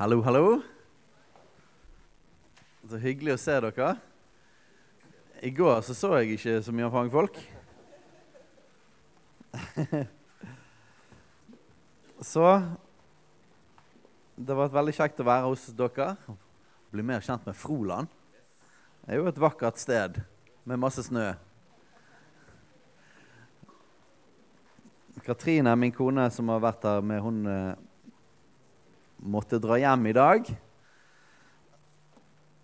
Hallo, hallo. Så hyggelig å se dere. I går så, så jeg ikke så mye av fagfolk. så det har vært veldig kjekt å være hos dere. Bli mer kjent med Froland. Det er jo et vakkert sted med masse snø. Katrine, min kone som har vært her med, hun eh, måtte dra hjem i dag.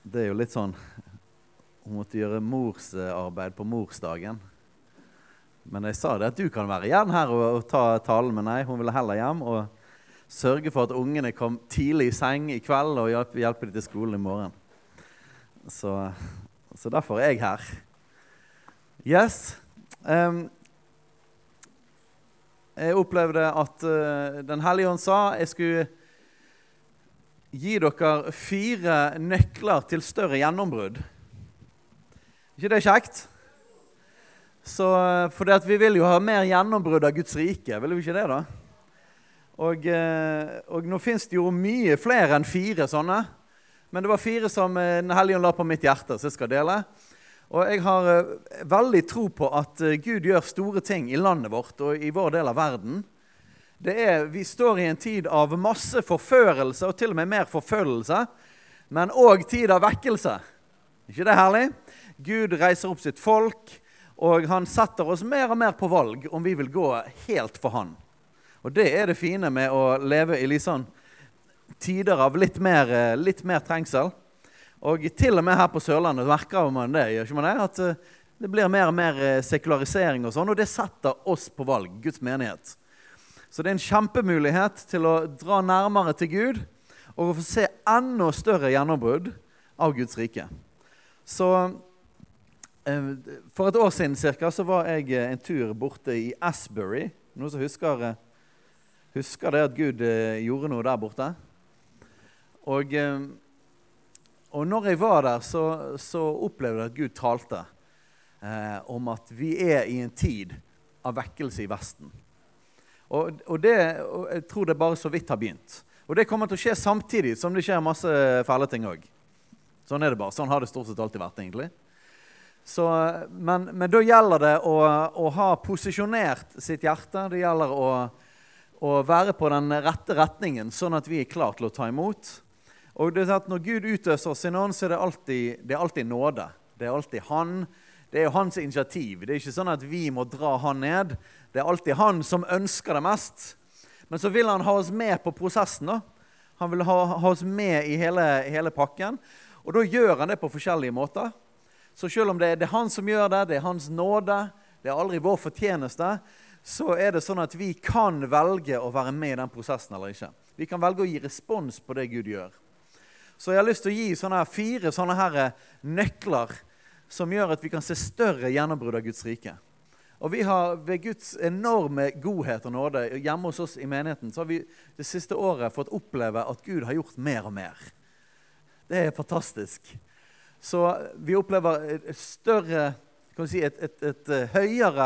Det er jo litt sånn Hun måtte gjøre morsarbeid på morsdagen. Men jeg sa det at du kan være igjen her og, og ta talen, med nei, hun ville heller hjem og sørge for at ungene kom tidlig i seng i kveld og hjelpe, hjelpe dem til skolen i morgen. Så, så derfor er jeg her. Yes. Um, jeg opplevde at uh, Den hellige ånd sa jeg skulle gi dere fire nøkler til større gjennombrudd. ikke det kjekt? Så, uh, for vi vil jo ha mer gjennombrudd av Guds rike. Vil vi ikke det, da? Og, uh, og nå fins det jo mye flere enn fire sånne. Men det var fire som Den hellige la på mitt hjerte, så jeg skal dele. Og jeg har veldig tro på at Gud gjør store ting i landet vårt og i vår del av verden. Er, vi står i en tid av masse forførelse og til og med mer forfølgelse. Men òg tid av vekkelse. ikke det herlig? Gud reiser opp sitt folk, og han setter oss mer og mer på valg om vi vil gå helt for han. Og det er det fine med å leve i litt sånn tider av litt mer, litt mer trengsel. Og til og med her på Sørlandet merker man det. gjør ikke man det? At eh, det blir mer og mer sekularisering, og sånn, og det setter oss på valg, Guds menighet. Så det er en kjempemulighet til å dra nærmere til Gud og få se enda større gjennombrudd av Guds rike. Så eh, For et år siden cirka, så var jeg en tur borte i Asbury. Noen som husker, husker det at Gud gjorde noe der borte? Og og når jeg var der, så, så opplevde jeg at Gud talte eh, om at vi er i en tid av vekkelse i Vesten. Og, og, det, og, jeg tror det bare så vidt har begynt. Og det kommer til å skje samtidig som det skjer masse fæle ting òg. Sånn er det bare. Sånn har det stort sett alltid vært, egentlig. Så, men, men, da gjelder det å, å, ha posisjonert sitt hjerte. Det gjelder å, å være på den rette retningen, sånn at vi er klar til å ta imot. Og det er at Når Gud utøser sin ånd, så er det alltid, det er alltid nåde. Det er alltid han. Det er jo hans initiativ. Det er ikke sånn at vi må dra han ned. Det er alltid han som ønsker det mest. Men så vil han ha oss med på prosessen. da. Han vil ha, ha oss med i hele, hele, pakken. Og da gjør han det på forskjellige måter. Så selv om det det er han som gjør det, det er hans nåde, det er aldri vår fortjeneste, så er det sånn at vi kan velge å være med i den prosessen eller ikke. Vi kan velge å gi respons på det Gud gjør. Så jeg har lyst til å gi sånne fire sånne her eh, nøkler som gjør at vi kan se større gjennombrudd av Guds rike. Og vi har Ved Guds enorme godhet og nåde hjemme hos oss i menigheten så har vi det siste året fått oppleve at Gud har gjort mer og mer. Det er fantastisk. Så vi opplever et større kan vi si, et, et, et, et eh, høyere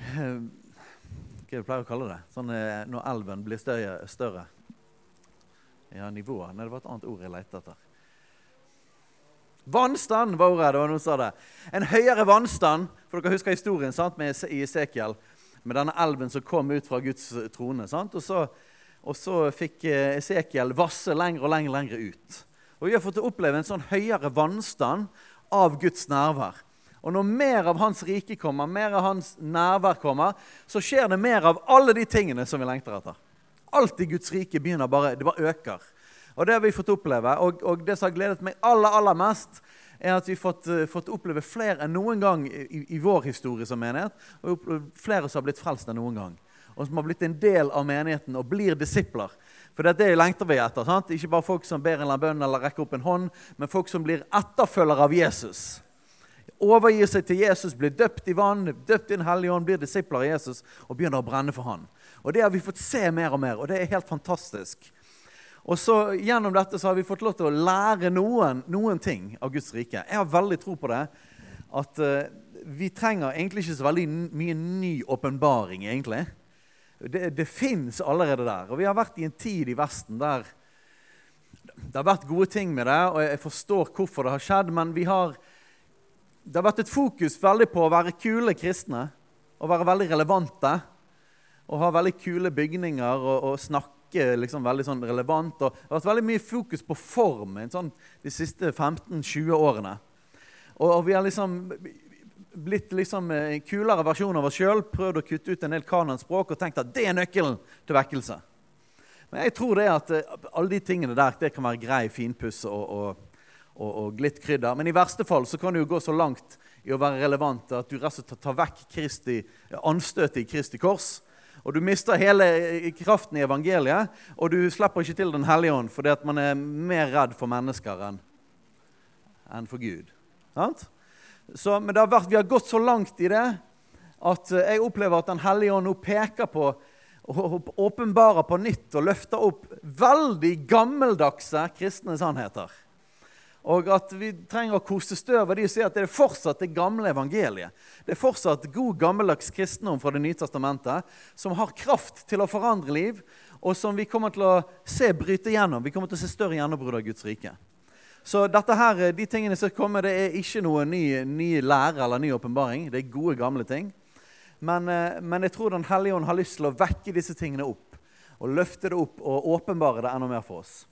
eh, Hva er det pleier å kalle det? Sånn når elven blir større. Ja, nivået. Nei, det var et annet ord jeg lette etter. Vannstand var ordet. det var noen sa det. En høyere vannstand. For dere husker historien sant, med Esekiel, med denne elven som kom ut fra Guds trone. Sant? Og, så, og så fikk eh, Esekiel vasse lenger og lenger, lenger ut. Og Vi har fått oppleve en sånn høyere vannstand av Guds nærvær. Og når mer av Hans rike kommer, mer av Hans nærvær kommer, så skjer det mer av alle de tingene som vi lengter etter. Alt i Guds rike begynner bare, det bare øker. Og Det har vi fått oppleve. Og, og det som har gledet meg aller, aller mest, er at vi har fått, uh, fått oppleve flere enn noen gang i, i, vår historie som menighet. Og flere som har blitt frelst enn noen gang. Og som har blitt en del av menigheten og blir disipler. For det er det lengter vi etter. sant? Ikke bare folk som ber en bønn eller rekker opp en hånd, men folk som blir etterfølgere av Jesus. Overgir seg til Jesus, blir døpt i vann, døpt i Den hellige ånd, blir disipler av Jesus og begynner å brenne for han. Og Det har vi fått se mer og mer, og det er helt fantastisk. Og så Gjennom dette så har vi fått lov til å lære noen, noen ting av Guds rike. Jeg har veldig tro på det. At uh, vi trenger egentlig ikke så veldig mye ny åpenbaring, egentlig. Det, det fins allerede der. Og vi har vært i en tid i Vesten der det har vært gode ting med det, og jeg forstår hvorfor det har skjedd, men vi har, det har vært et fokus veldig på å være kule kristne. Å være veldig relevante. Og ha veldig kule bygninger og, og snakke liksom veldig sånn relevant. Og det har vært veldig mye fokus på form sånn, de siste 15-20 årene. Og, og, vi har liksom blitt liksom en kulere versjon av oss sjøl, prøvd å kutte ut en del kanonspråk og tenkt at det er nøkkelen til vekkelse. Men jeg tror det at eh, alle de tingene der det kan være grei finpuss og, og, og, og litt. Men i verste fall så kan det jo gå så langt i å være relevant at du rett og slett tar vekk Kristi, anstøtet i Kristi kors. Og du mister hele eh, kraften i evangeliet, og du slipper ikke til Den hellige ånd fordi at man er mer redd for mennesker enn, enn for Gud. Så, men har vært, vi har gått så langt i det at eh, jeg opplever at Den hellige ånd nå peker på og åpenbarer på nytt og løfter opp veldig gammeldagse kristne sannheter. Og at vi trenger å kose støv av de og si at det er fortsatt det gamle evangeliet. Det er fortsatt god, gammeldags kristendom fra Det nye testamentet som har kraft til å forandre liv, og som vi kommer til å se bryte gjennom. Vi kommer til å se større gjennombrudd av Guds rike. Så dette her, de tingene som kommer, det er ikke noe ny, ny lære eller ny åpenbaring. Det er gode, gamle ting. Men, eh, men, jeg tror Den hellige ånd har lyst til å vekke disse tingene opp. Og løfte det opp og åpenbare det enda mer for oss.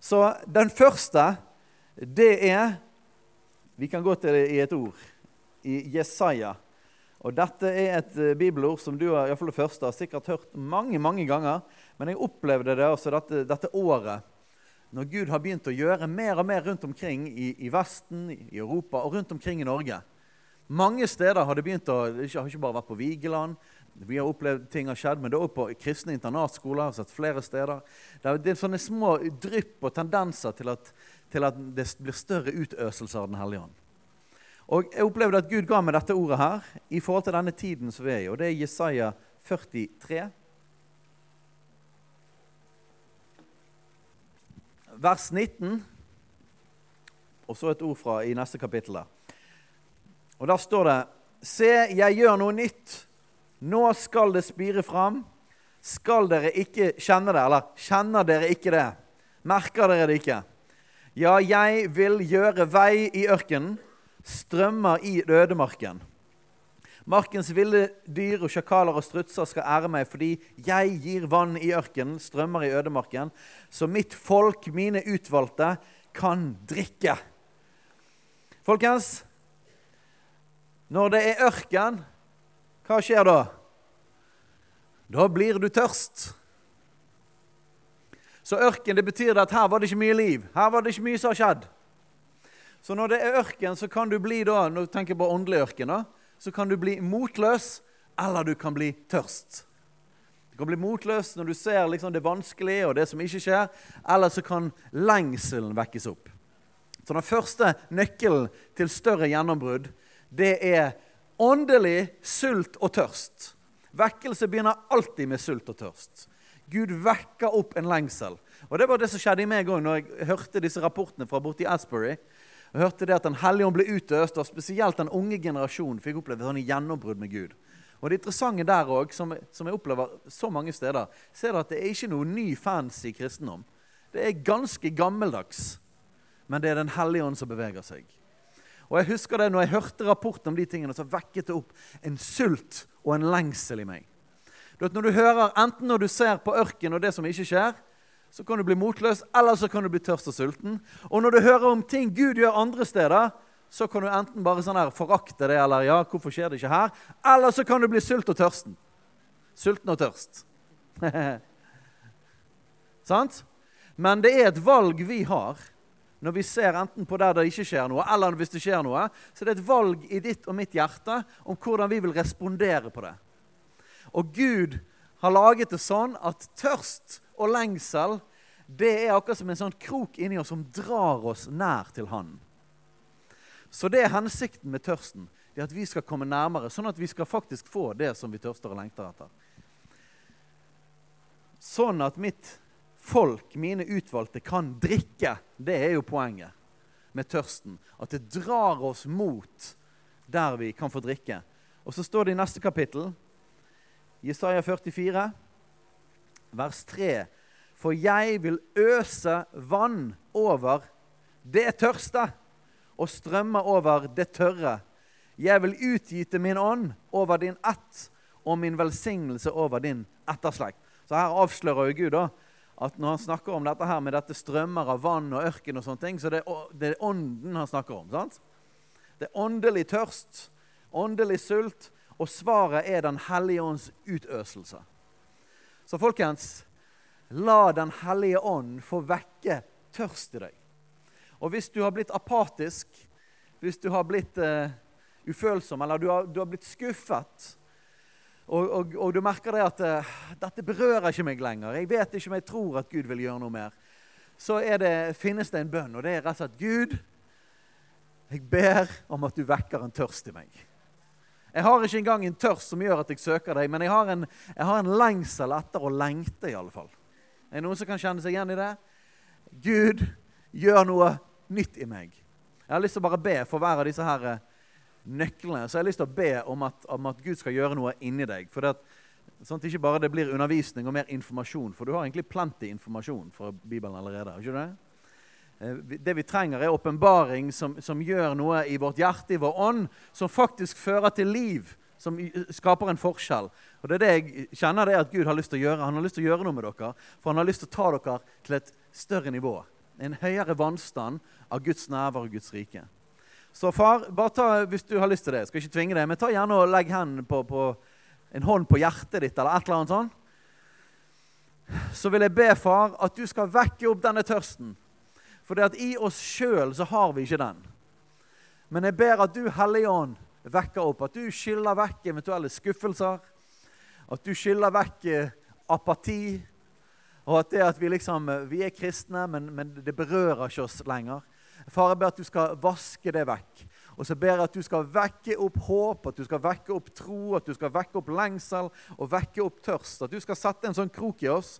Så den første, det er Vi kan gå til det i et ord. I Jesaja. Og Dette er et eh, bibelord som du i fall det første, har sikkert hørt mange mange ganger. Men jeg opplevde det også dette, dette året når Gud har begynt å gjøre mer og mer rundt omkring i, i Vesten, i Europa og rundt omkring i Norge. Mange steder har det begynt å Det har ikke bare vært på Vigeland. Vi har opplevd ting har skjedd, men det er også på kristne internatskoler. har sett flere steder. Er, det er sånne små drypp og tendenser til at, til at det blir større utøselse av Den hellige ånd. Og Jeg opplevde at Gud ga meg dette ordet her i forhold til denne tiden som vi er i. Og det er Jesaja 43. Vers 19, og så et ord fra i neste kapittel. Og Der står det Se, jeg gjør noe nytt. Nå skal det spire fram. Skal dere ikke kjenne det? Eller kjenner dere ikke det? Merker dere det ikke? Ja, jeg vil gjøre vei i ørkenen, strømmer i ødemarken. Markens ville dyr og sjakaler og strutser skal ære meg fordi jeg gir vann i ørkenen, strømmer i ødemarken, så mitt folk, mine utvalgte, kan drikke. Folkens, når det er ørken, hva skjer da? Da blir du tørst. Så ørken det betyr at her var det ikke mye liv. Her var det ikke mye som har skjedd. Så når det er ørken, så kan du bli da, du tenker på åndelig ørken, da, så kan du bli motløs, eller du kan bli tørst. Du kan bli motløs når du ser liksom det vanskelige og det som ikke skjer, eller så kan lengselen vekkes opp. Så den første nøkkelen til større gjennombrudd det er åndelig sult og tørst. Vekkelse begynner alltid med sult og tørst. Gud vekka opp en lengsel. Og Det var det som skjedde i meg òg når jeg hørte disse rapportene fra borti Asbury. Jeg hørte det at Den hellige ånd ble utøst, og spesielt den unge generasjonen fikk oppleve sånne gjennombrudd med Gud. Og Det interessante der òg, som, som, jeg opplever så mange steder, ser at det er ikke noe ny fancy kristendom. Det er ganske gammeldags, men det er Den hellige ånd som beveger seg. Og jeg husker det, når jeg hørte rapporten om de tingene, så vekket det opp en sult og en lengsel i meg. Du vet, når du hører, Enten når du ser på ørken og det som ikke skjer, så kan du bli motløs, eller så kan du bli tørst og sulten. Og når du hører om ting Gud gjør andre steder, så kan du enten bare sånn her forakte det, eller ja, hvorfor skjer det ikke her? Eller så kan du bli sult og tørsten. Sulten og tørst. Sant? Men det er et valg vi har når vi ser enten på der det ikke skjer noe, eller hvis det skjer noe, så det er et valg i ditt og mitt hjerte om hvordan vi vil respondere på det. Og Gud har laget det sånn at tørst og lengsel det er akkurat som en sånn krok inni oss som drar oss nær til Han. Så det er hensikten med tørsten. Det er At vi skal komme nærmere, sånn at vi skal faktisk få det som vi tørster og lengter etter. Sånn at mitt folk, mine utvalgte, kan drikke. Det er jo poenget med tørsten. At det drar oss mot der vi kan få drikke. Og så står det i neste kapittel, Jesaja 44, vers 3. For jeg vil øse vann over det tørste og strømme over det tørre. Jeg vil utgyte min ånd over din ett og min velsignelse over din etterslekt. Så her avslører jo Gud da, at når han snakker om dette her med dette strømmer av vann og ørken, og sånne ting, så det, det er ånden han snakker om. sant? Det er åndelig tørst, åndelig sult, og svaret er Den hellige ånds utøselse. Så folkens, la Den hellige ånd få vekke tørst i deg. Og hvis du har blitt apatisk, hvis du har blitt uh, ufølsom, eller du har, du har blitt skuffet og, og, og, du merker det at uh, dette berører ikke meg lenger. Jeg vet ikke om jeg tror at Gud vil gjøre noe mer. Så det, finnes det en bønn, og det er rett og slett Gud, jeg ber om at du vekker en tørst i meg. Jeg har ikke engang en tørst som gjør at jeg søker deg, men jeg har en, jeg har en lengsel etter å lengte, i alle fall. Er det noen som kan kjenne seg igjen i det? Gud, gjør noe nytt i meg. Jeg har lyst til å bare be for hver av disse her eh, nøklene. Så jeg har lyst til å be om at, om at Gud skal gjøre noe inni deg. For det, sånn at ikke bare det blir undervisning og mer informasjon. For du har egentlig plenty informasjon fra Bibelen allerede. ikke det? Eh, det vi trenger, er åpenbaring som, som, gjør noe i vårt hjerte, i vår ånd, som faktisk fører til liv. Som skaper en forskjell. Og det er det jeg kjenner det at Gud har lyst til å gjøre. Han har lyst til å gjøre noe med dere, for han har lyst til å ta dere til et større nivå. En høyere vannstand av Guds nærvær og Guds rike. Så far, bare ta, hvis du har lyst til det, skal ikke tvinge deg, men ta gjerne og legg på, på, en hånd på hjertet ditt, eller et eller annet sånt. Så vil jeg be, far, at du skal vekke opp denne tørsten. For det at i oss sjøl så har vi ikke den. Men jeg ber at du, Hellige Ånd, vekker opp. At du skyller vekk eventuelle skuffelser. At du skyller vekk eh, apati. Og at det at vi liksom, eh, vi er kristne, men, men det berører ikke oss lenger. Far, jeg ber at du skal vaske det vekk. Og så ber jeg at du skal vekke opp håp, at du skal vekke opp tro, at du skal vekke opp lengsel og vekke opp tørst. At du skal sette en sånn krok i oss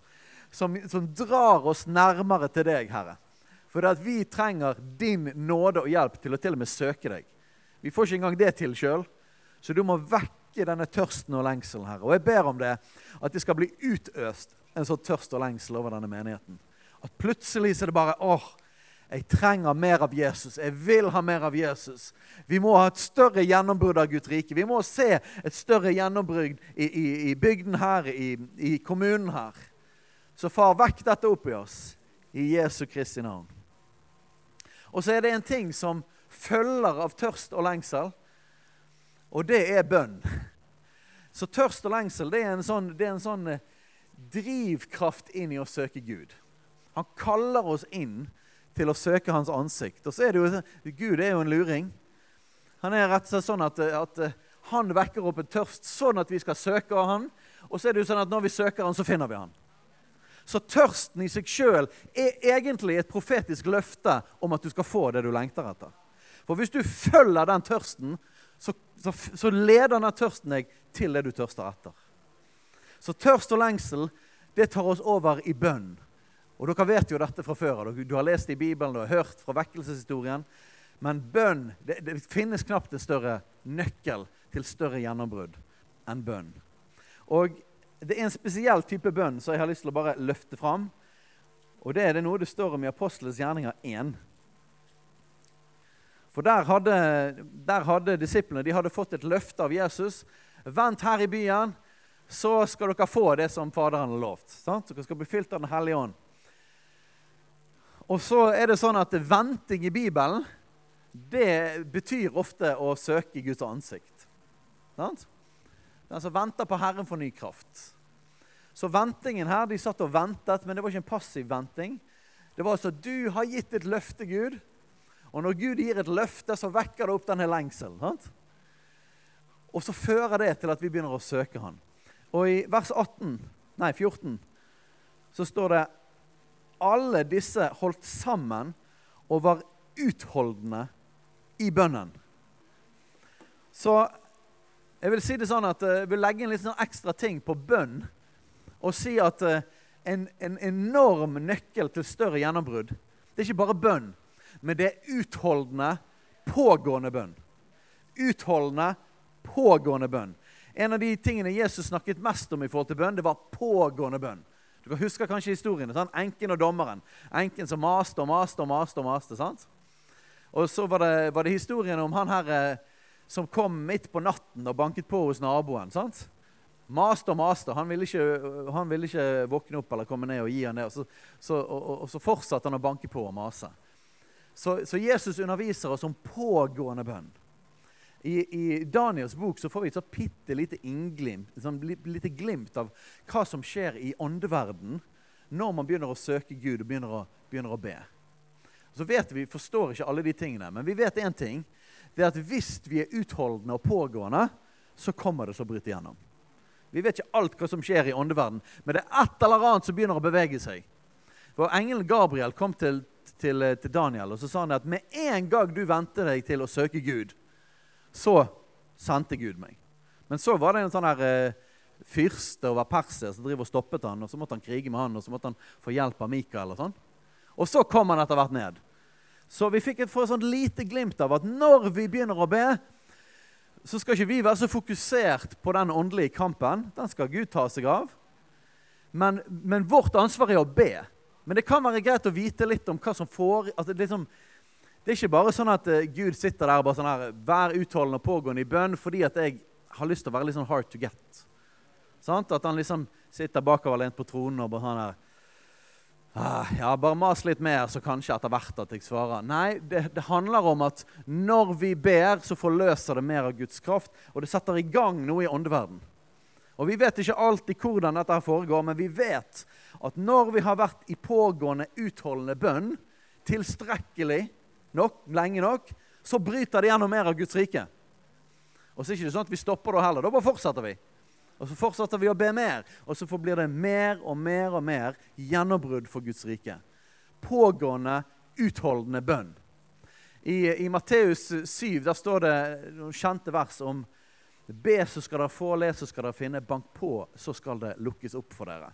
som, som drar oss nærmere til deg, Herre. For at vi trenger din nåde og hjelp til å til og med søke deg. Vi får ikke engang det til sjøl, så du må vekke denne tørsten og lengselen, her. Og jeg ber om det, at det skal bli utøst en sånn tørst og lengsel over denne menigheten. At plutselig så er det bare åh, jeg trenger mer av Jesus. Jeg vil ha mer av Jesus. Vi må ha et større gjennombrudd av Guds rike. Vi må se et større gjennombrudd i, i, i bygden her, i, i, kommunen her. Så far, vekk dette opp i oss. I Jesu Kristi navn. Og så er det en ting som følger av tørst og lengsel, og det er bønn. Så tørst og lengsel det er en sånn, er en sånn eh, drivkraft inn i å søke Gud. Han kaller oss inn til å søke hans ansikt. Og så er det jo, Gud er jo en luring. Han er rett og slett sånn at, at eh, han vekker opp en tørst sånn at vi skal søke av han. Og så er det jo sånn at når vi søker han, så finner vi han. Så tørsten i seg sjøl er egentlig et profetisk løfte om at du skal få det du lengter etter. For hvis du følger den tørsten, så, så, så leder den tørsten deg til det du tørster etter. Så tørst og lengsel, det tar oss over i bønn. Og Dere vet jo dette fra før. Du har lest det i Bibelen, har hørt fra vekkelseshistorien. Men bønn det, det finnes knapt en større nøkkel til større gjennombrudd enn bønn. Og Det er en spesiell type bønn som jeg har lyst til å bare løfte fram. Og Det er det noe det står om i Apostles gjerninger 1. For der hadde, der hadde disiplene de hadde fått et løfte av Jesus. Vent her i byen, så skal dere få det som Faderen har lovt. Sant? Dere skal bli fylt av Den hellige ånd. Og så er det sånn at venting i Bibelen det betyr ofte å søke Guds ansikt. Sant? Altså venter på Herren for ny kraft. Så ventingen her, De satt og ventet, men det var ikke en passiv venting. Det var altså du har gitt et løfte, Gud. Og når Gud gir et løfte, så vekker det opp denne lengselen. Og så fører det til at vi begynner å søke Han. Og i vers 18, nei 14 så står det alle disse holdt sammen og var utholdende i bønnen. Så jeg vil si det sånn at eh, jeg vil legge inn litt sånn ekstra ting på bønn. Og si at eh, en, en enorm nøkkel til større gjennombrudd Det er ikke bare bønn, men det er utholdende, pågående bønn. Utholdende, pågående bønn. En av de tingene Jesus snakket mest om i forhold til bønn, det var pågående bønn. Du kan huske kanskje historiene. Sant? Enken og dommeren. Enken som maste og maste og maste. Og maste, sant? Og så var det, var det historien om han her eh, som kom midt på natten og banket på hos naboen. sant? Maste og maste. Han ville, ikke, han ville ikke våkne opp eller komme ned og gi han det. Og så, så, og, og så fortsatte han å banke på og mase. Så, så Jesus underviser oss om pågående bønn. I, I, Daniels bok så får vi et så bitte lite innglimt, sånn lite glimt av hva som skjer i åndeverden når man begynner å søke Gud og begynner å, begynner å be. Så vet Vi forstår ikke alle de tingene, men vi vet én ting. Det er at Hvis vi er utholdende og pågående, så kommer det til å bryte igjennom. Vi vet ikke alt hva som skjer i åndeverden, men det er et eller annet som begynner å bevege seg. For Engelen Gabriel kom til, til, til Daniel og så sa han at med en gang du venter deg til å søke Gud, så sendte Gud meg. Men så var det en sånn her eh, fyrste over Persia som driver og stoppet han, og så måtte han krige med han, og så måtte han få hjelp av Mikael. Og sånn. Og så kom han etter hvert ned. Så vi fikk et, for sånt lite glimt av at når vi begynner å be, så skal ikke vi være så fokusert på den åndelige kampen. Den skal Gud ta seg av. Men, men vårt ansvar er å be. Men det kan være greit å vite litt om hva som får altså det, er liksom, det, er ikke bare sånn at uh, Gud sitter der og bare sånn her, vær utholdende og pågående i bønn fordi at jeg har lyst til å være litt sånn hard to get. Sant? At han liksom sitter bakoverlent på tronen og bare sånn her Ah, ja, bare mas litt mer, så kanskje etter hvert at jeg svarer. Nei, det, det, handler om at når vi ber, så forløser det mer av Guds kraft. Og det setter i gang noe i åndeverden. Og Vi vet ikke alltid hvordan dette foregår, men vi vet at når vi har vært i pågående, utholdende bønn tilstrekkelig nok, lenge nok, så bryter det gjennom mer av Guds rike. Og så er det ikke sånn at vi stopper da heller. Da bare fortsetter vi. Og så fortsetter vi å be mer, og så blir det mer og mer og mer gjennombrudd for Guds rike. Pågående, utholdende bønn. I, i Matteus 7 der står det noen kjente vers om Be, så skal dere få, les, så skal dere finne. Bank på, så skal det lukkes opp for dere.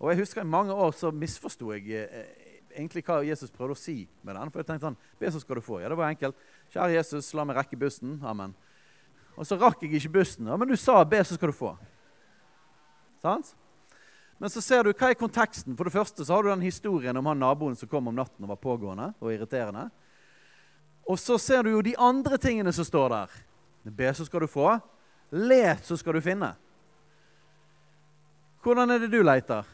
Og jeg husker I mange år så misforsto jeg eh, egentlig hva Jesus prøvde å si med den. For jeg tenkte sånn, Be, så skal du få. Ja, det var enkelt. Kjære Jesus, la meg rekke bussen. Amen. Og så rakk jeg ikke bussen. Ja, men du sa be, så skal du få. Sant? Men så ser du, hva er konteksten? For det første så har du den historien om han naboen som kom om natten og var pågående og irriterende. Og så ser du jo de andre tingene som står der. Be, så skal du få. Let, så skal du finne. Hvordan er det du leter?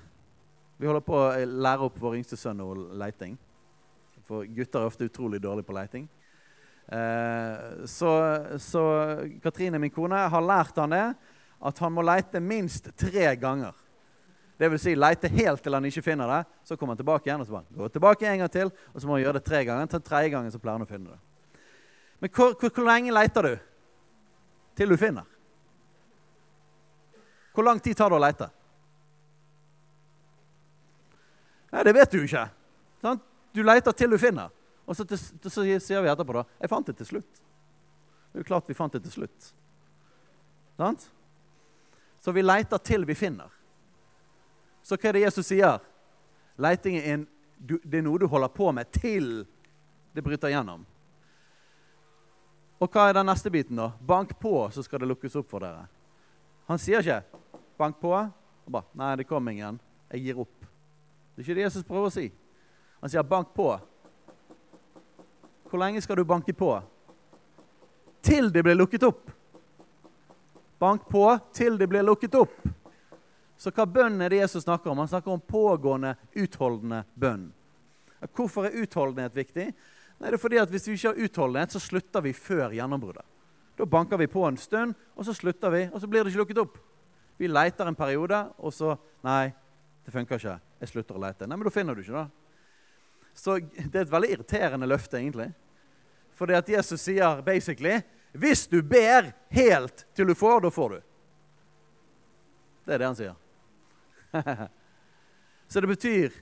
Vi holder på å lære opp vår yngste sønn noe leiting. For gutter er ofte utrolig dårlige på leiting. Eh, så, så, Katrine, min kone, har lært han det at han må leite minst tre ganger. Det vil si leite helt til han ikke finner det. Så kommer han tilbake igjen og så bare gå tilbake en gang til, og så må han gjøre det tre ganger. Til tredje gangen så pleier han å finne det. Men hvor, hvor, hvor lenge leter du til du finner? Hvor lang tid tar det å leite? Nei, Det vet du ikke. Sant? Du leter til du finner. Og så, til, så, sier vi etterpå da, 'Jeg fant det til slutt'. Det er jo klart vi fant det til slutt. Sant? Så vi leter til vi finner. Så hva er det Jesus sier? Leiting er, en, det er noe du holder på med til det bryter gjennom. Og hva er den neste biten, da? Bank på, så skal det lukkes opp for dere. Han sier ikke 'bank på'. Og bare 'Nei, det kom ingen. Jeg gir opp'. Det er ikke det Jesus prøver å si. Han sier 'bank på'. Hvor lenge skal du banke på? Til det blir lukket opp. Bank på til det blir lukket opp. Så hva bønn er det Jesus snakker om? Han snakker om pågående, utholdende bønn. Hvorfor er utholdenhet viktig? Nei, det er fordi at Hvis vi ikke har utholdenhet, så slutter vi før gjennombruddet. Da banker vi på en stund, og så slutter vi, og så blir det ikke lukket opp. Vi leter en periode, og så Nei, det funker ikke. Jeg slutter å lete. Nei, men da finner du ikke, da. Så det er et veldig irriterende løfte, egentlig. For det at Jesus sier basically hvis du ber helt til du får, da får du. Det er det han sier. så det betyr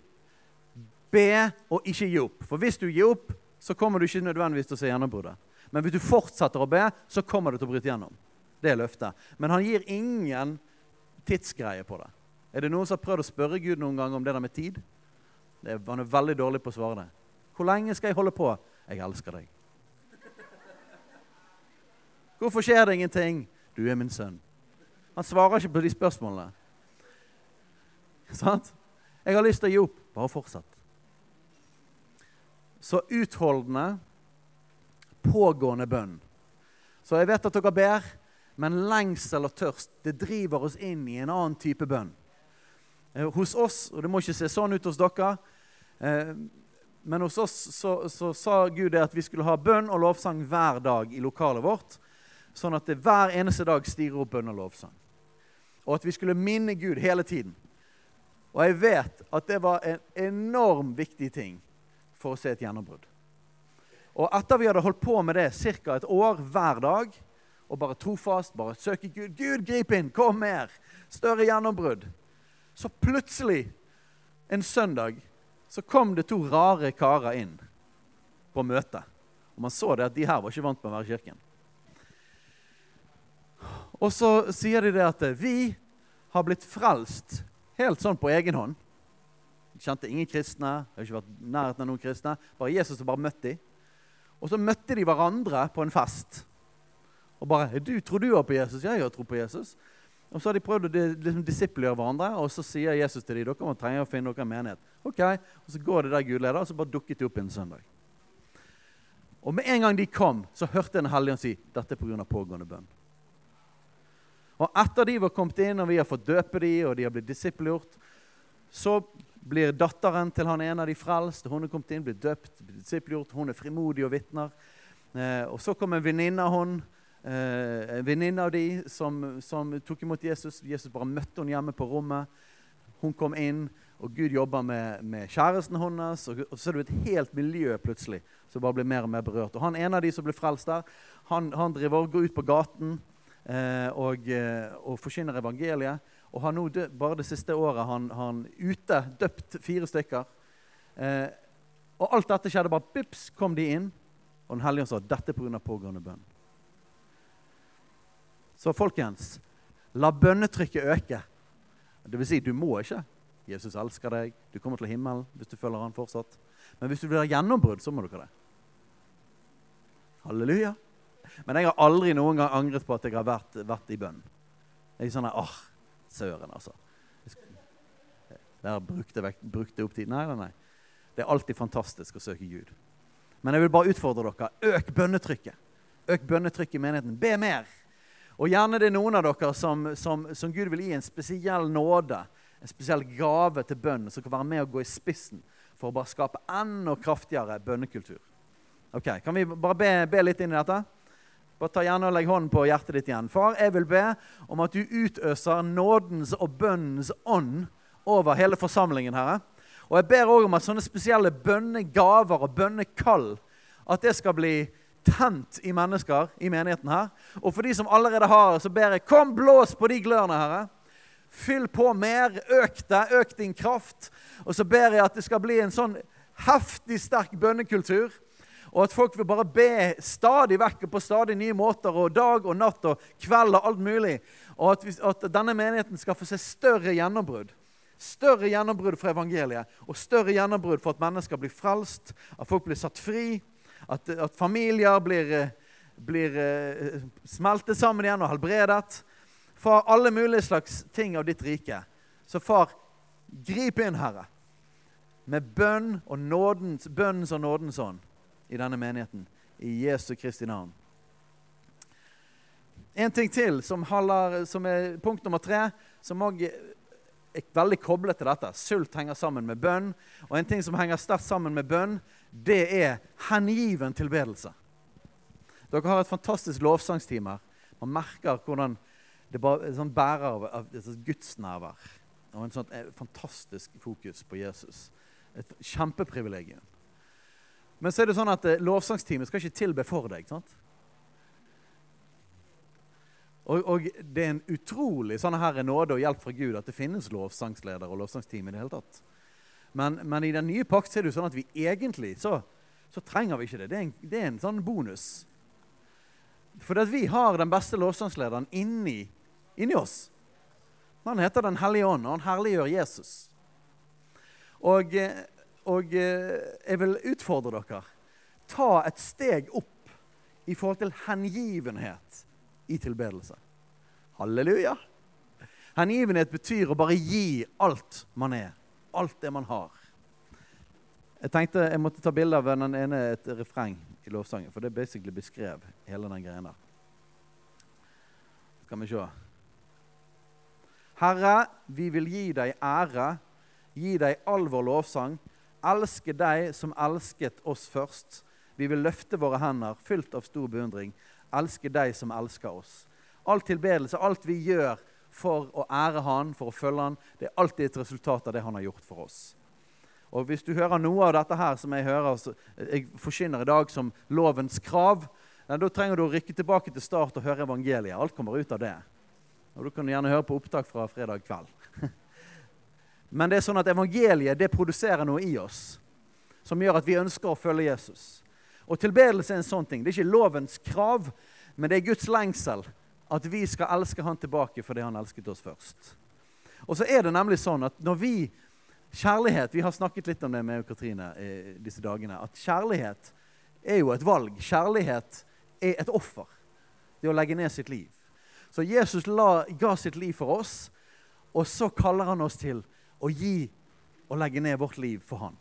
be og ikke gi opp. For hvis du gir opp, så kommer du ikke nødvendigvis til å se gjennombruddet. Men hvis du fortsetter å be, så kommer du til å bryte gjennom. Det er løftet. Men han gir ingen tidsgreie på det. Er det noen som har prøvd å spørre Gud noen gang om det der med tid? Er, han er veldig dårlig på å svare det. Hvor lenge skal jeg holde på? Jeg elsker deg. Hvorfor skjer det ingenting? Du er min sønn. Han svarer ikke på de spørsmålene. Sant? Jeg har lyst til å gi opp. Bare fortsett. Så utholdende, pågående bønn. Så jeg vet at dere ber, men lengsel og tørst det driver oss inn i en annen type bønn. Eh, hos oss, og det må ikke se sånn ut hos dere, eh, men hos oss så, så sa Gud det at vi skulle ha bønn og lovsang hver dag i lokalet vårt. Sånn at det hver eneste dag stiger opp bønn og lovsang. Og at vi skulle minne Gud hele tiden. Og jeg vet at det var en enorm viktig ting for å se et gjennombrudd. Og etter vi hadde holdt på med det ca. et år hver dag, og bare trofast, bare søke Gud Gud, grip inn! Kom mer! Større gjennombrudd. Så plutselig, en søndag, så kom det to rare karer inn på møtet. Og man så det at de her var ikke vant med å være i kirken. Og så sier de det at vi har blitt frelst helt sånn på egen hånd. Jeg kjente ingen kristne, jeg har ikke vært nærheten av noen kristne. Bare Jesus har bare møtt dem. Og så møtte de hverandre på en fest. Og bare 'Du, tror du på Jesus?' Jeg har tro på Jesus.' Og så har de prøvd å liksom, disippelgjøre hverandre, og så sier Jesus til dem 'Dere må trenge å finne dere en menighet.' Ok, Og så går det der Gud leder, og så bare dukket de opp en søndag. Og med en gang de kom, så hørte en hellige si 'Dette er pga. pågående bønn'. Og etter de var kommet inn, og vi har fått døpe de, og de har blitt disippelgjort, så blir datteren til han ene av de frelst. Hun er kommet inn, blitt døpt, blitt disippelgjort. Hun er frimodig og vitner. Eh, og så kom en venninne av hun, eh, en venninne av de som, som, tok imot Jesus. Jesus bare møtte henne hjemme på rommet. Hun kom inn, og Gud jobba med, med, kjæresten hennes. Og, og, så er det et helt miljø plutselig som bare blir mer og mer berørt. Og han ene av de som ble frelst der, han, han driver og går ut på gaten og, eh, og forkynner evangeliet. Og har nå bare det siste året han, han ute døpt fire stykker. Eh, og alt dette skjedde bare bips, kom de inn. Og Den hellige sa dette pga. pågående bønn. Så folkens, la bønnetrykket øke. Det vil si, du må ikke. Jesus elsker deg. Du kommer til himmelen hvis du følger han fortsatt. Men hvis du vil ha gjennombrudd, så må du ikke det. Halleluja. Men jeg har aldri noen gang angret på at jeg har vært, vært i bønn. Jeg er sånn, åh, Søren, altså. Der brukte jeg, opp tid. Nei, nei, nei. Det er alltid fantastisk å søke Gud. Men jeg vil bare utfordre dere. Øk bønnetrykket. Øk bønnetrykket i menigheten. Be mer. Og gjerne det er noen av dere som, som, som, Gud vil gi en spesiell nåde, en spesiell gave til bønn, som kan være med og gå i spissen for å bare skape enda kraftigere bønnekultur. Ok, Kan vi bare be, be litt inn i dette? Bare ta gjerne og Legg hånden på hjertet ditt igjen. Far, jeg vil be om at du utøser nådens og bønnens ånd over hele forsamlingen. Herre. Og jeg ber òg om at sånne spesielle bønnegaver og bønnekall at det skal bli tent i mennesker i menigheten her. Og for de som allerede har, så ber jeg kom, blås på de glørne, Herre. Fyll på mer. Øk det. Øk din kraft. Og så ber jeg at det skal bli en sånn heftig sterk bønnekultur og at folk vil bare be stadig vekk og på stadig nye måter, og dag og natt og kveld og alt mulig. Og at, vi, at denne menigheten skal få se større gjennombrudd. Større gjennombrudd for evangeliet og større gjennombrudd for at mennesker blir frelst, at folk blir satt fri, at, at familier blir, blir uh, smeltet sammen igjen og helbredet. Far, alle mulige slags ting av ditt rike. Så far, grip inn, Herre, med bønn og nådens, bønnens og nådens ånd i denne menigheten. I Jesu Kristi navn. En ting til som, holder, som er punkt nummer tre, som òg er veldig koblet til dette. Sult henger sammen med bønn. Og en ting som henger sterkt sammen med bønn, det er hengiven tilbedelse. Dere har et fantastisk lovsangsteam her. Man merker hvordan det bare, sånn bærer av, av, gudsnærvær. Og en sånn eh, fantastisk fokus på Jesus. Et kjempeprivilegium. Men så er det sånn at eh, lovsangsteamet skal ikke tilbe for deg. sant? Og, og, det er en utrolig sånn her nåde og hjelp fra Gud at det finnes lovsangsleder og lovsangsteam. i det hele tatt. Men, men, i den nye pakt er det jo sånn at vi egentlig så, så trenger vi ikke det. Det er en, det er en sånn bonus. For vi har den beste lovsangslederen inni, inni oss. Han heter Den hellige ånd, og han herliggjør Jesus. Og eh, og eh, jeg vil utfordre dere. Ta et steg opp i forhold til hengivenhet i tilbedelse. Halleluja. Hengivenhet betyr å bare gi alt man er. alt det man har. Jeg tenkte jeg måtte ta bilde av den ene et refreng i lovsangen, for det basically beskrev hele den greia der. Skal vi se. Herre, vi vil gi deg ære, gi deg all vår lovsang, elske deg som elsket oss først. Vi vil løfte våre hender, fylt av stor beundring, elske deg som elsker oss. All tilbedelse, alt vi gjør for å ære Han, for å følge Han, det er alltid et resultat av det Han har gjort for oss. Og Hvis du hører noe av dette her som jeg hører, jeg forkynner i dag som lovens krav, da trenger du å rykke tilbake til start og høre evangeliet. Alt kommer ut av det. Og Du kan gjerne høre på opptak fra fredag kveld. Men det er sånn at evangeliet det produserer noe i oss som gjør at vi ønsker å følge Jesus. Og tilbedelse er en sånn ting. Det er ikke lovens krav, men det er Guds lengsel at vi skal elske han tilbake fordi han elsket oss først. Og så er det nemlig sånn at når vi Kjærlighet Vi har snakket litt om det med Katrine i disse dagene. At kjærlighet er jo et valg. Kjærlighet er et offer. Det å legge ned sitt liv. Så Jesus la, ga sitt liv for oss, og så kaller han oss til å gi og legge ned vårt liv for han.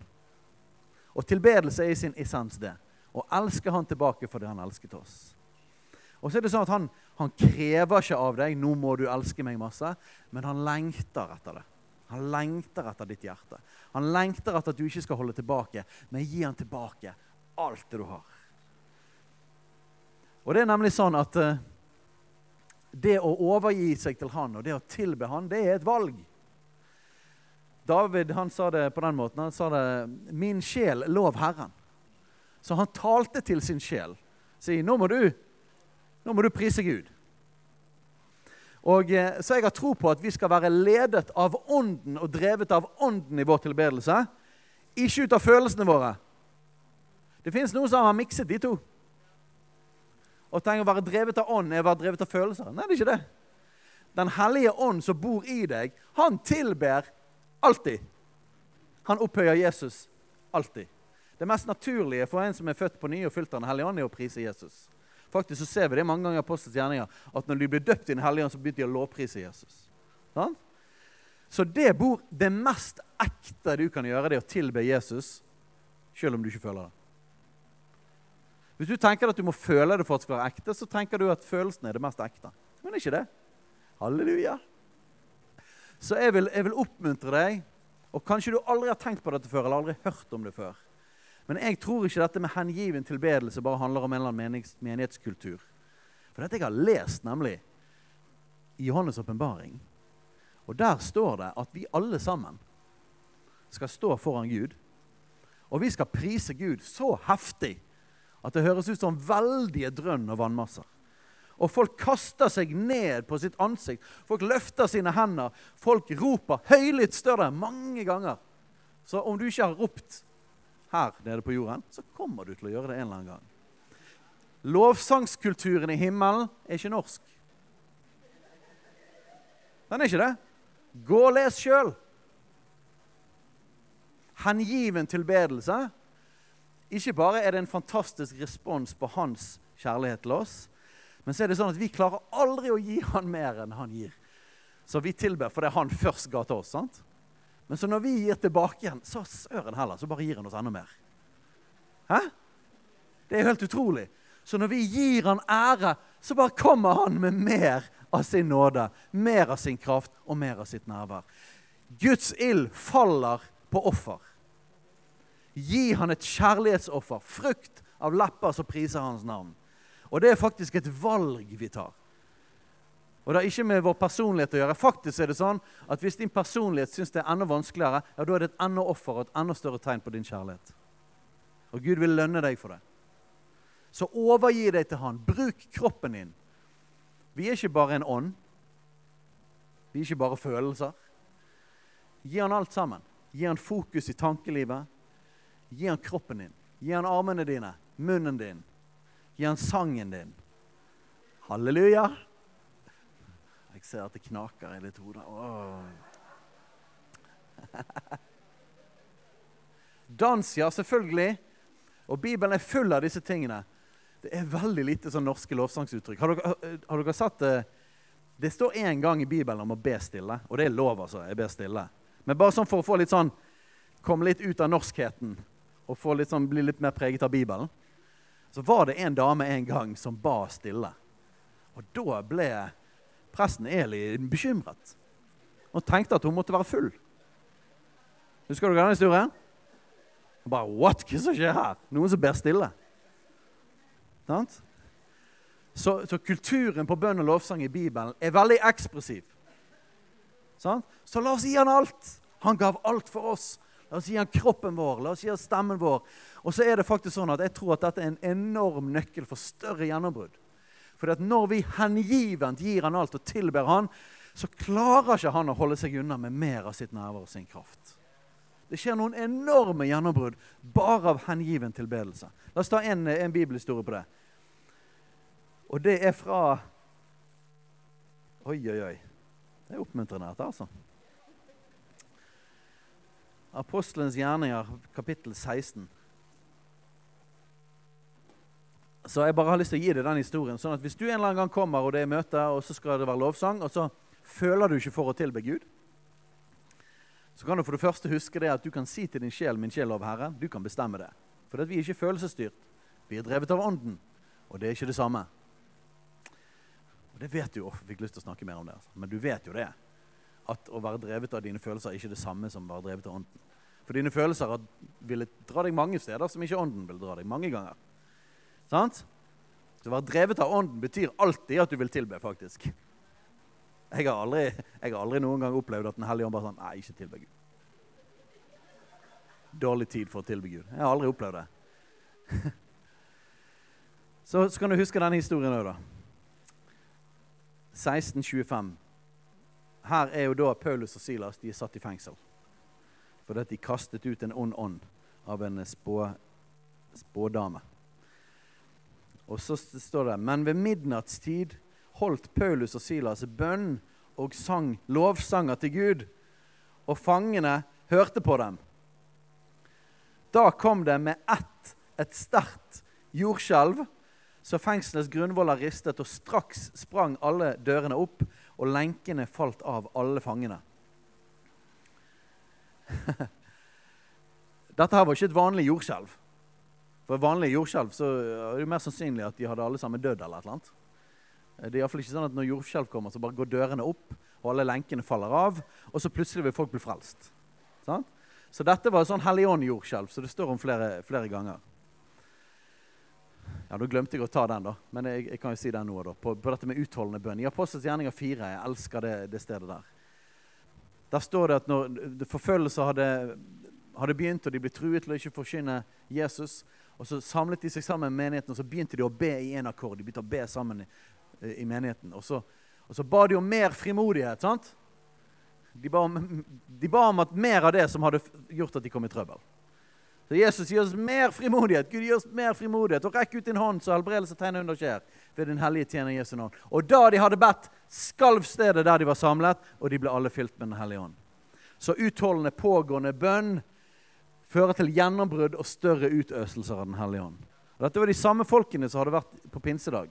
Og tilbedelse er i sin essens det. Å elske han tilbake fordi han elsket oss. Og så er det sånn at han, han krever ikke av deg 'nå må du elske meg masse', men han lengter etter det. Han lengter etter ditt hjerte. Han lengter etter at du ikke skal holde tilbake, men gi han tilbake alt det du har. Og det er nemlig sånn at uh, det å overgi seg til han og det å tilbe han, det er et valg. David han sa det på den måten. Han sa det 'Min sjel, lov Herren'. Så han talte til sin sjel. Sier, nå må du nå må du prise Gud. Og, eh, så jeg har tro på at vi skal være ledet av Ånden og drevet av Ånden i vår tilbedelse. Ikke ut av følelsene våre. Det fins noen som har mikset de to. Og tenker å være drevet av ånd er å være drevet av følelser. Nei, det er ikke det. Den hellige ånd som bor i deg, han tilber alltid. Han opphøyer Jesus alltid. Det mest naturlige for en som er født på ny og fylt av Den hellige ånd, er å prise Jesus. Faktisk så ser vi det mange ganger i Apostelens gjerninger at når de blir døpt i Den hellige ånd, så begynte de å lovprise Jesus. Sånn? Så det bor det mest ekte du kan gjøre, det å tilbe Jesus, selv om du ikke føler det. Hvis du tenker at du må føle det for at det skal være ekte, så tenker du at følelsen er det mest ekte. Men det er ikke det. Halleluja. Så jeg vil, jeg vil oppmuntre deg, og kanskje du aldri har tenkt på dette før, eller aldri hørt om det før. Men jeg tror ikke dette med hengiven tilbedelse bare handler om en eller annen menighetskultur. For dette jeg har lest nemlig i Johannes' åpenbaring. Og der står det at vi alle sammen skal stå foran Gud. Og vi skal prise Gud så heftig at det høres ut som veldige drønn og vannmasser. Og folk kaster seg ned på sitt ansikt. Folk løfter sine hender. Folk roper høylytt større mange ganger. Så om du ikke har ropt her nede på jorden, så kommer du til å gjøre det en eller annen gang. Lovsangskulturen i himmelen er ikke norsk. Den er ikke det. Gå og les sjøl. Hengiven tilbedelse. Ikke bare er det en fantastisk respons på hans kjærlighet til oss, men så er det sånn at vi klarer aldri å gi han mer enn han gir. Så vi tilber for det han først ga til oss. sant? Men så når vi gir tilbake igjen, så søren heller, så bare gir han oss enda mer. Hæ? Det er helt utrolig. Så når vi gir han ære, så bare kommer han med mer av sin nåde, mer av sin kraft og mer av sitt nærvær. Guds ild faller på offer. Gi han et kjærlighetsoffer, frukt av lepper som priser hans navn. Og det er faktisk et valg vi tar. Og det har ikke med vår personlighet å gjøre. Faktisk er det sånn at Hvis din personlighet syns det er enda vanskeligere, ja, da er det et enda offer og et enda større tegn på din kjærlighet. Og Gud vil lønne deg for det. Så overgi deg til Han. Bruk kroppen din. Vi er ikke bare en ånd. Vi er ikke bare følelser. Gi han alt sammen. Gi han fokus i tankelivet. Gi han kroppen din. Gi han armene dine, munnen din. Gi han sangen din. Halleluja. Jeg ser at det knaker i litt hode. Dans, ja, selvfølgelig. Og Bibelen er full av disse tingene. Det er veldig lite sånn norske lovsangsuttrykk. Har dere, har dere satt det Det står én gang i Bibelen om å be stille, og det er lov, altså. Jeg ber stille. Men bare sånn for å få litt sånn, komme litt ut av norskheten og litt sånn, bli litt mer preget av Bibelen, så var det en dame en gang som ba stille. Og da ble presten Eli bekymret og tenkte at hun måtte være full. Husker du denne historien? Og bare, What? Hva som skjer her? Noen som ber stille. Så, så, kulturen på bønn og lovsang i Bibelen er veldig ekspressiv. Så la oss gi han alt. Han gav alt for oss. La oss gi han kroppen vår, la oss gi han stemmen vår. Og så er det faktisk sånn at Jeg tror at dette er en enorm nøkkel for større gjennombrudd. For når vi hengivent gir han alt og tilber han, så klarer ikke han å holde seg unna med mer av sitt nærvær og sin kraft. Det skjer noen enorme gjennombrudd bare av hengiven tilbedelse. La oss ta en, en bibelhistorie på det. Og det er fra Oi, oi, oi. Det er oppmuntrende, dette, altså. Apostelens gjerninger, kapittel 16. Så jeg bare har lyst til å gi deg den historien. sånn at Hvis du en eller annen gang kommer, og det er møte, og så skal det være lovsang, og så føler du ikke for å tilbe Gud, så kan du for det første huske det at du kan si til din sjel 'Min sjel, lov Herre'. Du kan bestemme det. For vi er ikke følelsesstyrt. Vi er drevet av Ånden, og det er ikke det samme. Og Det vet du jo. Fikk lyst til å snakke mer om det. Altså. Men du vet jo det. At å være drevet av dine følelser er ikke det samme som å være drevet av Ånden. For dine følelser ville dra deg mange steder som ikke Ånden vil dra deg mange ganger. Sant? Så å være drevet av Ånden betyr alltid at du vil tilbe, faktisk. Jeg har aldri, jeg har aldri noen gang opplevd at Den hellige ånd bare sånn Nei, ikke tilbe Gud. Dårlig tid for å tilbe Gud. Jeg har aldri opplevd det. Så, kan du huske denne historien òg, da. 1625. Her er jo da Paulus og Silas de er satt i fengsel. Fordi de kastet ut en ond ånd av en spå, spådame. Og så står det Men ved midnattstid holdt Paulus og Silas bønn og sang lovsanger til Gud, og fangene hørte på dem. Da kom det med ett et sterkt jordskjelv, så fengselets grunnvoller ristet, og straks sprang alle dørene opp, og lenkene falt av alle fangene. Dette her var ikke et vanlig jordskjelv. For vanlig jordskjelv så er det mer sannsynlig at de hadde alle sammen dødd. eller annet. Det er iallfall ikke sånn at når jordskjelv kommer, så bare går dørene opp, og alle lenkene faller av, og så plutselig vil folk bli frelst. Sånn? Så dette var et sånn Helligånd-jordskjelv, så det står om flere, flere, ganger. Ja, Nå glemte jeg å ta den, da, men jeg, jeg kan jo si den nå. da, på, på, dette med utholdende bønn. I Apostels gjerninger 4. Jeg elsker det, det, stedet der. Der står det at når forfølgelser hadde, hadde begynt, og de ble truet til å ikke forkynne Jesus, og så samlet de seg sammen med menigheten og så begynte de å be i en akkord. De begynte å be sammen i menigheten. Og så, og så ba de om mer frimodighet. sant? De ba, om, de ba om at mer av det som hadde gjort at de kom i trøbbel. Så Jesus gir oss mer frimodighet. Gud gir oss mer frimodighet. Og rekk ut din hånd, så helbredelse tegner under skjer. Ved din hellige tjener Jesu navn. Og da de hadde bedt, skalv stedet der de var samlet, og de ble alle fylt med Den hellige ånd. Så utholdende, pågående bønn fører til gjennombrudd og større utøselser av Den hellige ånd. Og dette var de samme folkene som hadde vært på pinsedag.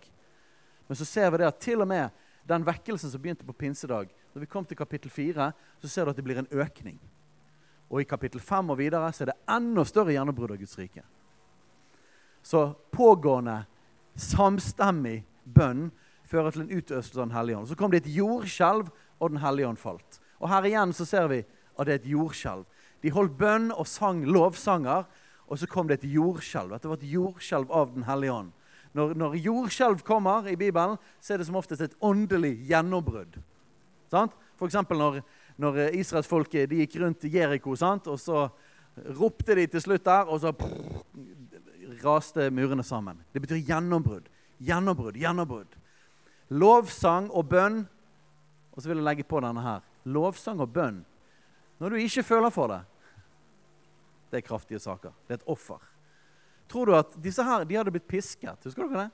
Men så ser vi det at til og med den vekkelsen som begynte på pinsedag, når vi kom til kapittel 4, så ser du at det blir en økning. Og i kapittel 5 og videre så er det enda større gjennombrudd av Guds rike. Så pågående, samstemmig bønn fører til en utøvelse av Den hellige ånd. Så kom det et jordskjelv, og Den hellige ånd falt. Og her igjen så ser vi at det er et jordskjelv. De holdt bønn og sang lovsanger, og så kom det et jordskjelv. Dette var et jordskjelv av Den hellige ånd. Når, når jordskjelv kommer i Bibelen, så er det som oftest et åndelig gjennombrudd. F.eks. når, når israelsfolket gikk rundt Jeriko, og så ropte de til slutt der, og så prr, raste murene sammen. Det betyr gjennombrudd. Gjennombrudd, gjennombrudd. Lovsang og bønn. Og så vil jeg legge på denne her. Lovsang og bønn. Når du ikke føler for det, det er kraftige saker. Det er et offer. Tror du at disse her de hadde blitt pisket? Husker dere det?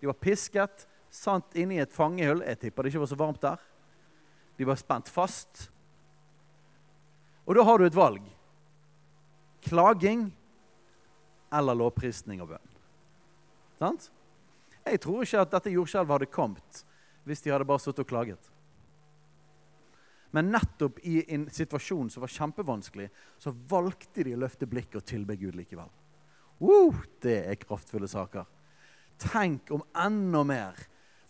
De var pisket, sant inni et fangehull. Jeg tipper det ikke var så varmt der. De var spent fast. Og da har du et valg. Klaging eller lovprisning og bønn. Sant? Jeg tror ikke at dette jordskjelvet hadde kommet hvis de hadde bare sittet og klaget. Men nettopp i en situasjon som var kjempevanskelig, så valgte de å løfte blikket og tilbe Gud likevel. Uh, det er kraftfulle saker. Tenk om enda mer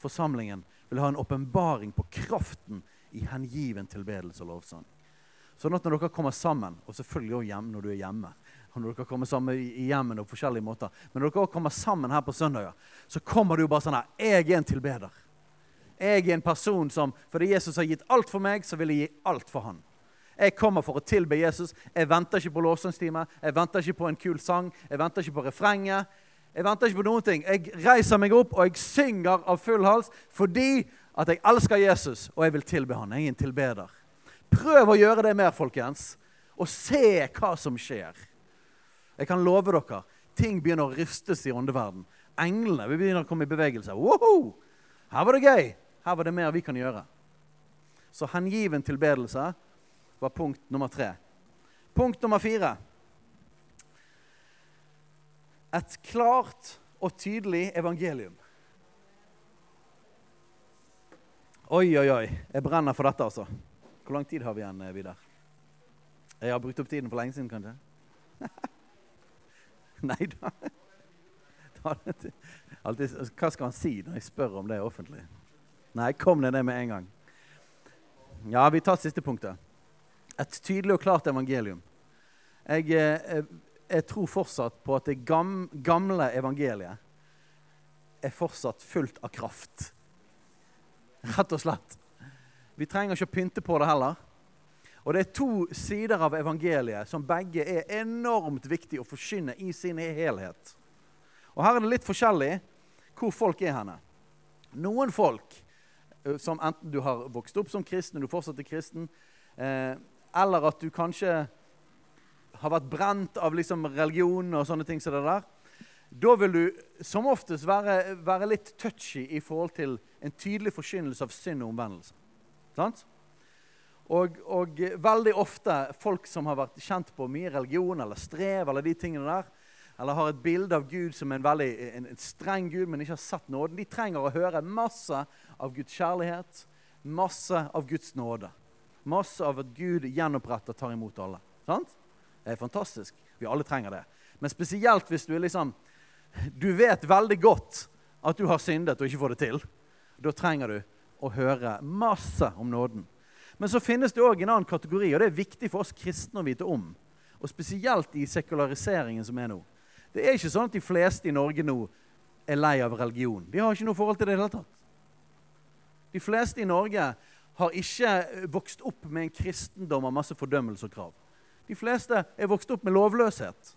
forsamlingen vil ha en åpenbaring på kraften i hengiven tilbedelse og lovsang. Sånn at når dere kommer sammen, og selvfølgelig også hjemme når du er hjemme og når dere kommer sammen i hjemmene på forskjellige måter, Men når dere også kommer sammen her på søndager, så kommer du bare sånn her Jeg er en tilbeder. Jeg er en person som Fordi Jesus har gitt alt for meg, så vil jeg gi alt for han. Jeg kommer for å tilbe Jesus. Jeg venter ikke på lovsangstime. Jeg venter ikke på en kul sang. Jeg venter ikke på refrenget. Jeg venter ikke på noen ting. Jeg reiser meg opp, og jeg synger av full hals fordi at jeg elsker Jesus, og jeg vil tilbe han. Jeg er en tilbeder. Prøv å gjøre det mer, folkens, og se hva som skjer. Jeg kan love dere ting begynner å rystes i åndeverden. Englene vi begynner å komme i bevegelse. Woho! Her var det gøy! Her var det mer vi kan gjøre. Så hengiven tilbedelse var punkt nummer tre. Punkt nummer fire. Et klart og tydelig evangelium. Oi, oi, oi. Jeg brenner for dette, altså. Hvor lang tid har vi igjen, eh, Vidar? Jeg har brukt opp tiden for lenge siden, kanskje? Nei da. hva skal han si når jeg spør om det offentlig? Nei, kom ned det med en gang. Ja, vi tar siste punktet. Et tydelig og klart evangelium. Jeg, jeg, eh, jeg tror fortsatt på at det gamle evangeliet er fortsatt fullt av kraft. Rett og slett. Vi trenger ikke å pynte på det heller. Og det er to sider av evangeliet som begge er enormt viktige å forkynne i sin helhet. Og Her er det litt forskjellig hvor folk er henne. Noen folk som enten du har vokst opp som kristen, du fortsatt er kristen, eh, eller at du kanskje har vært brent av liksom religion og sånne ting som det der, da vil du som oftest være, være, litt touchy i forhold til en tydelig forkynnelse av synd og omvendelse. Sant? Og, og, veldig ofte folk som har vært kjent på mye religion eller strev, eller de tingene der, eller har et bilde av Gud som en veldig en, en streng Gud, men ikke har sett nåden, de trenger å høre masse av Guds kjærlighet, masse av Guds nåde. Masse av at Gud gjenoppretter tar imot alle. Sant? Det er fantastisk. Vi alle trenger det. Men spesielt hvis du er liksom du vet veldig godt at du har syndet og ikke får det til. Da trenger du å høre masse om nåden. Men så finnes det òg en annen kategori, og det er viktig for oss kristne å vite om. Og spesielt i sekulariseringen som er nå. Det er ikke sånn at de fleste i Norge nå er lei av religion. De har ikke noe forhold til det i det hele tatt. De fleste i Norge har ikke vokst opp med en kristendom av masse fordømmelse og krav. De fleste er vokst opp med lovløshet.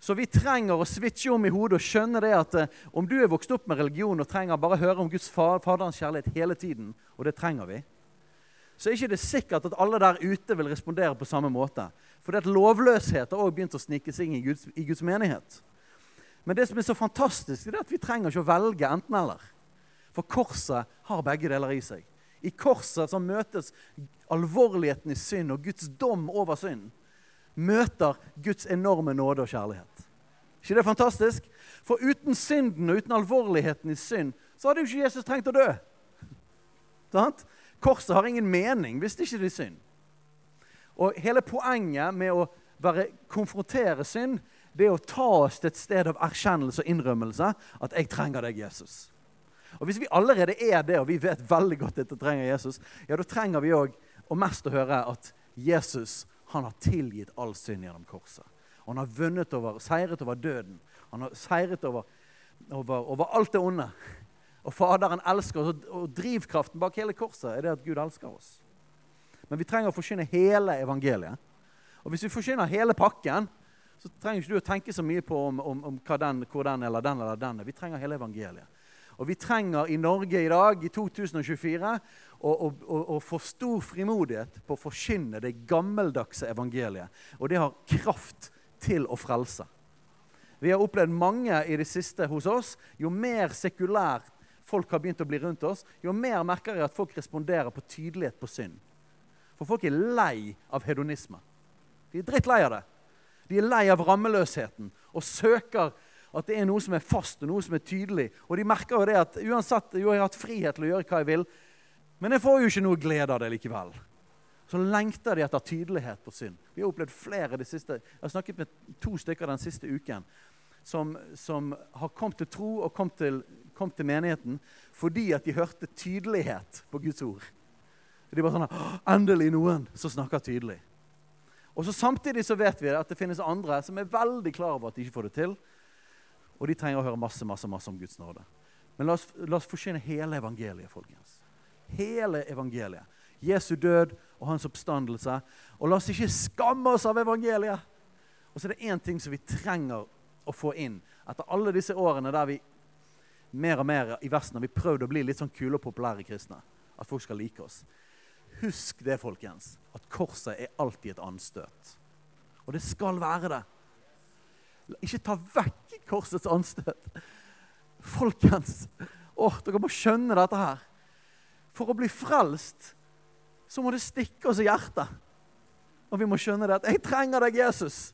Så vi trenger å switche om i hodet og skjønne det at eh, om du er vokst opp med religion og trenger bare høre om Guds Faderens kjærlighet hele tiden, og det trenger vi, så er ikke det sikkert at alle der ute vil respondere på samme måte. For at lovløshet har også begynt å snike seg inn i Guds, i Guds menighet. Men det som er så fantastisk, er at vi trenger ikke å velge enten-eller. For korset har begge deler i seg. I korset så møtes alvorligheten i synd og Guds dom over synd møter Guds enorme nåde og kjærlighet. ikke det fantastisk? For uten synden og uten alvorligheten i synd, så hadde jo ikke Jesus trengt å dø. Sant? Korset har ingen mening hvis det ikke er synd. Og hele poenget med å bare konfrontere synd, det er å ta oss til et sted av erkjennelse og innrømmelse at 'jeg trenger deg, Jesus'. Og Hvis vi allerede er det, og vi vet veldig godt at vi trenger Jesus, ja, da trenger vi òg og mest å høre at Jesus han har tilgitt all synd gjennom korset. Og han har vunnet over, seiret over døden. Han har seiret over, over, over alt det onde. Og Faderen elsker oss, og drivkraften bak hele korset er det at Gud elsker oss. Men vi trenger å forkynne hele evangeliet. Og hvis vi forkynner hele pakken, så trenger ikke du å tenke så mye på om, om, om den, hvor den eller den eller den er. Vi trenger hele evangeliet. Og vi trenger i Norge i dag, i 2024, og, og å få stor frimodighet på å forkynne det gammeldagse evangeliet. Og det har kraft til å frelse. Vi har opplevd mange i det siste hos oss. Jo mer sekulært folk har begynt å bli rundt oss, jo mer merker jeg at folk responderer på tydelighet på synd. For folk er lei av hedonisme. De er drittlei av det. De er lei av rammeløsheten og søker at det er noe som er fast og noe som er tydelig. Og de merker jo det at uansett jo jeg har hatt frihet til å gjøre hva jeg vil, Men jeg får jo ikke noe glede av det likevel. Så lengter de etter tydelighet på synd. Vi har opplevd flere de siste, Jeg har snakket med to stykker den siste uken som, som har kommet til tro og kommet til, kom til menigheten fordi at de hørte tydelighet på Guds ord. De bare sånn Endelig noen som snakker tydelig. Og så Samtidig så vet vi at det finnes andre som er veldig klar over at de ikke får det til. Og de trenger å høre masse masse, masse om Guds nåde. Men la oss, la oss forsyne hele evangeliet, folkens. Hele evangeliet. Jesu død og hans oppstandelse. Og la oss ikke skamme oss av evangeliet. Og så er det én ting som vi trenger å få inn etter alle disse årene der vi mer og mer i Vesten har vi prøvd å bli litt sånn kule og populære kristne. At folk skal like oss. Husk det, folkens, at korset er alltid et anstøt. Og det skal være det. Ikke ta vekk korsets anstøt. Folkens, åh, dere må skjønne dette her. For å bli frelst så må det stikke oss i hjertet. Og vi må skjønne det at 'jeg trenger deg, Jesus'.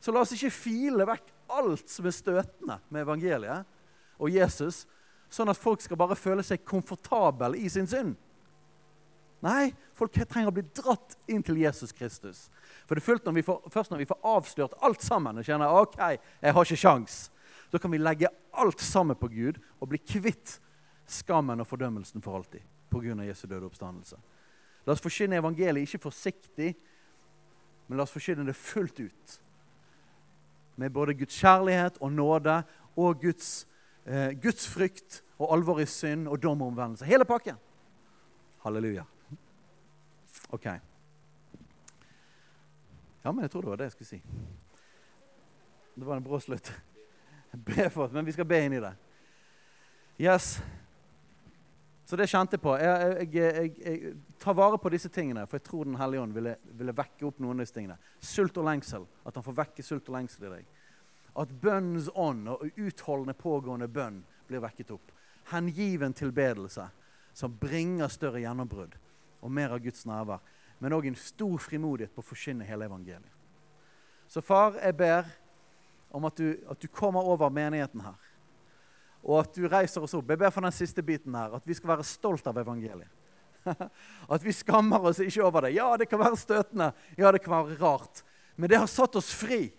Så la oss ikke file vekk alt som er støtende med evangeliet og Jesus, sånn at folk skal bare føle seg komfortable i sin synd. Nei, folk trenger å bli dratt inn til Jesus Kristus. For det er når får, først når vi får avslørt alt sammen og kjenner ok, jeg har ikke sjans, da kan vi legge alt sammen på Gud og bli kvitt skammen og fordømmelsen for alltid pga. Jesu døde oppstandelse. La oss forkynne evangeliet ikke forsiktig, men la oss forkynne det fullt ut. Med både Guds kjærlighet og nåde og Guds, eh, Guds frykt og alvor i synd og dom og omvendelse. Hele pakken. Halleluja. OK. Ja, men jeg tror det var det jeg skulle si. Det var en brå slutt. Be for men vi skal be inn i det. Yes. Så det kjente jeg på. Jeg, jeg, jeg, tar vare på disse tingene, for jeg tror Den hellige ånd ville, ville, vekke opp noen av disse tingene. Sult og lengsel. At han får vekke sult og lengsel i deg. At bønnens ånd og utholdende, pågående bønn blir vekket opp. Hengiven tilbedelse som bringer større gjennombrudd og mer av Guds nærvær. Men òg en stor frimodighet på å forkynne hele evangeliet. Så far, jeg ber om at du, at du kommer over menigheten her og at du reiser oss opp. Jeg ber for den siste biten her, at vi skal være stolt av evangeliet. At vi skammer oss ikke over det. Ja, det kan være støtende, ja, det kan være rart. Men det har satt oss fri.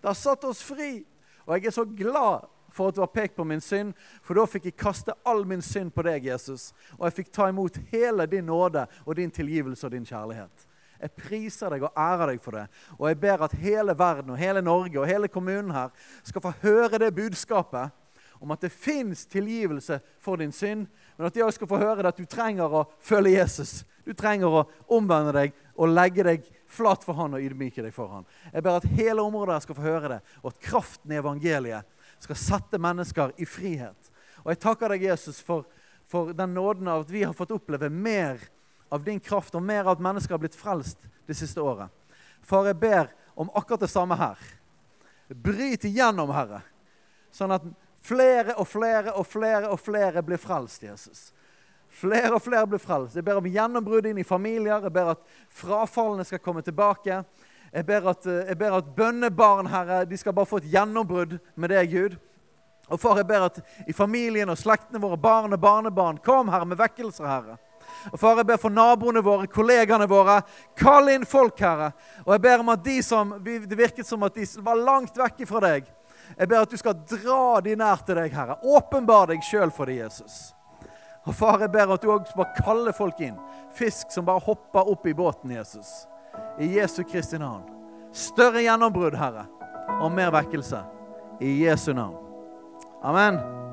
Det har satt oss fri. Og jeg er så glad for at du har pekt på min synd, for da fikk jeg kaste all min synd på deg, Jesus. Og jeg fikk ta imot hele din nåde og din tilgivelse og din kjærlighet. Jeg priser deg og ærer deg for det. Og jeg ber at hele verden og hele Norge og hele kommunen her skal få høre det budskapet om at det fins tilgivelse for din synd, men at også skal få høre det at du trenger å følge Jesus. Du trenger å omvende deg og legge deg flat for han og ydmyke deg for han. Jeg ber at hele området skal få høre det, og at kraften i evangeliet skal sette mennesker i frihet. Og jeg takker deg, Jesus, for, for den nåden av at vi har fått oppleve mer av din kraft, og mer av at mennesker har blitt frelst det siste året. Far, jeg ber om akkurat det samme her. Bryt igjennom, Herre, sånn at Flere og flere og flere og flere blir frelst, Jesus. Flere og flere blir frelst. Jeg ber om gjennombrudd inn i familier. Jeg ber at frafallene skal komme tilbake. Jeg ber at, eh, jeg ber at bønnebarn Herre, de skal bare få et gjennombrudd med deg, Gud. Og far, jeg ber at i familien og slektene våre, barn og barnebarn, kom, Herre, med vekkelser, Herre. Og far, jeg ber for naboene våre, kollegaene våre. Kall inn folk, Herre. Og jeg ber om at de som Det virket som at de var langt vekk fra deg. Jeg ber at du skal dra de nær til deg, Herre. Åpenbar deg sjøl for dem, Jesus. Og Far, jeg ber at du òg bare kaller folk inn. Fisk som bare hopper opp i båten, Jesus. I Jesu Kristi navn. Større gjennombrudd, Herre, og mer vekkelse. I Jesu navn. Amen.